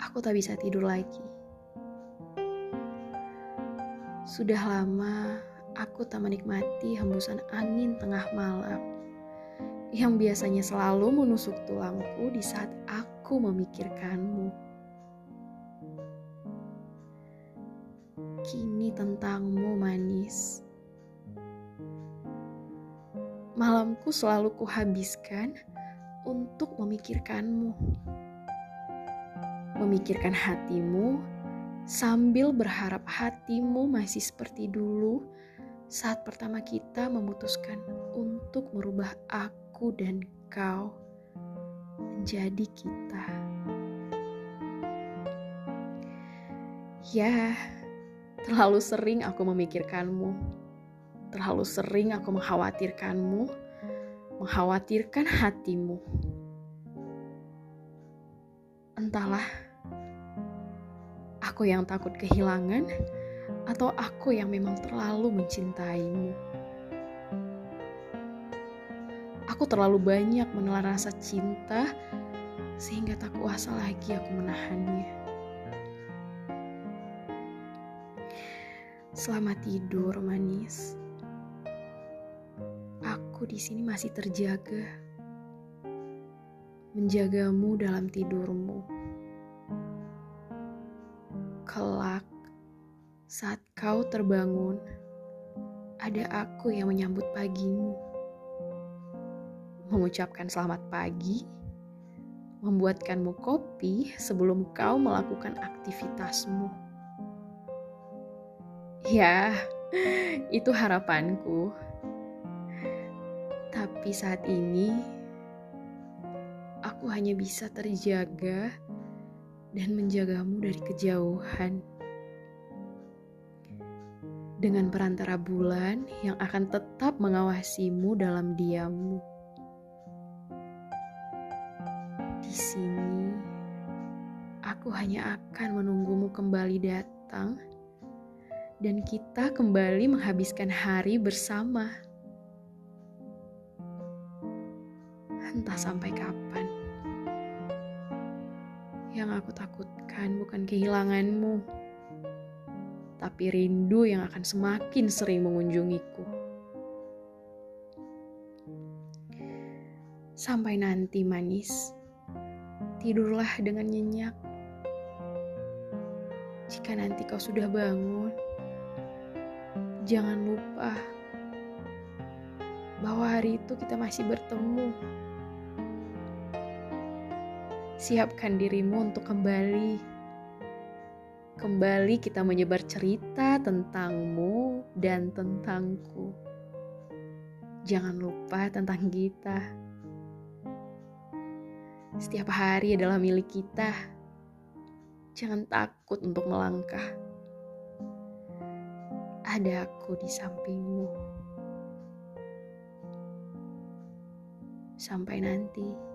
aku tak bisa tidur lagi. Sudah lama aku tak menikmati hembusan angin tengah malam yang biasanya selalu menusuk tulangku di saat aku memikirkanmu. Kini tentangmu manis. Malamku selalu kuhabiskan untuk memikirkanmu. Memikirkan hatimu sambil berharap hatimu masih seperti dulu saat pertama kita memutuskan untuk merubah aku dan kau menjadi kita. Ya, terlalu sering aku memikirkanmu. Terlalu sering aku mengkhawatirkanmu, mengkhawatirkan hatimu. Entahlah, aku yang takut kehilangan atau aku yang memang terlalu mencintaimu. Aku terlalu banyak menelan rasa cinta sehingga tak kuasa lagi aku menahannya. Selamat tidur, manis. Di sini masih terjaga, menjagamu dalam tidurmu. Kelak, saat kau terbangun, ada aku yang menyambut pagimu, mengucapkan selamat pagi, membuatkanmu kopi sebelum kau melakukan aktivitasmu. Ya, itu harapanku. Tapi saat ini, aku hanya bisa terjaga dan menjagamu dari kejauhan. Dengan perantara bulan yang akan tetap mengawasimu dalam diammu. Di sini, aku hanya akan menunggumu kembali datang dan kita kembali menghabiskan hari bersama. Entah sampai kapan. Yang aku takutkan bukan kehilanganmu, tapi rindu yang akan semakin sering mengunjungiku. Sampai nanti, manis, tidurlah dengan nyenyak. Jika nanti kau sudah bangun, jangan lupa bahwa hari itu kita masih bertemu. Siapkan dirimu untuk kembali. Kembali kita menyebar cerita tentangmu dan tentangku. Jangan lupa tentang kita. Setiap hari adalah milik kita. Jangan takut untuk melangkah ada aku di sampingmu. Sampai nanti.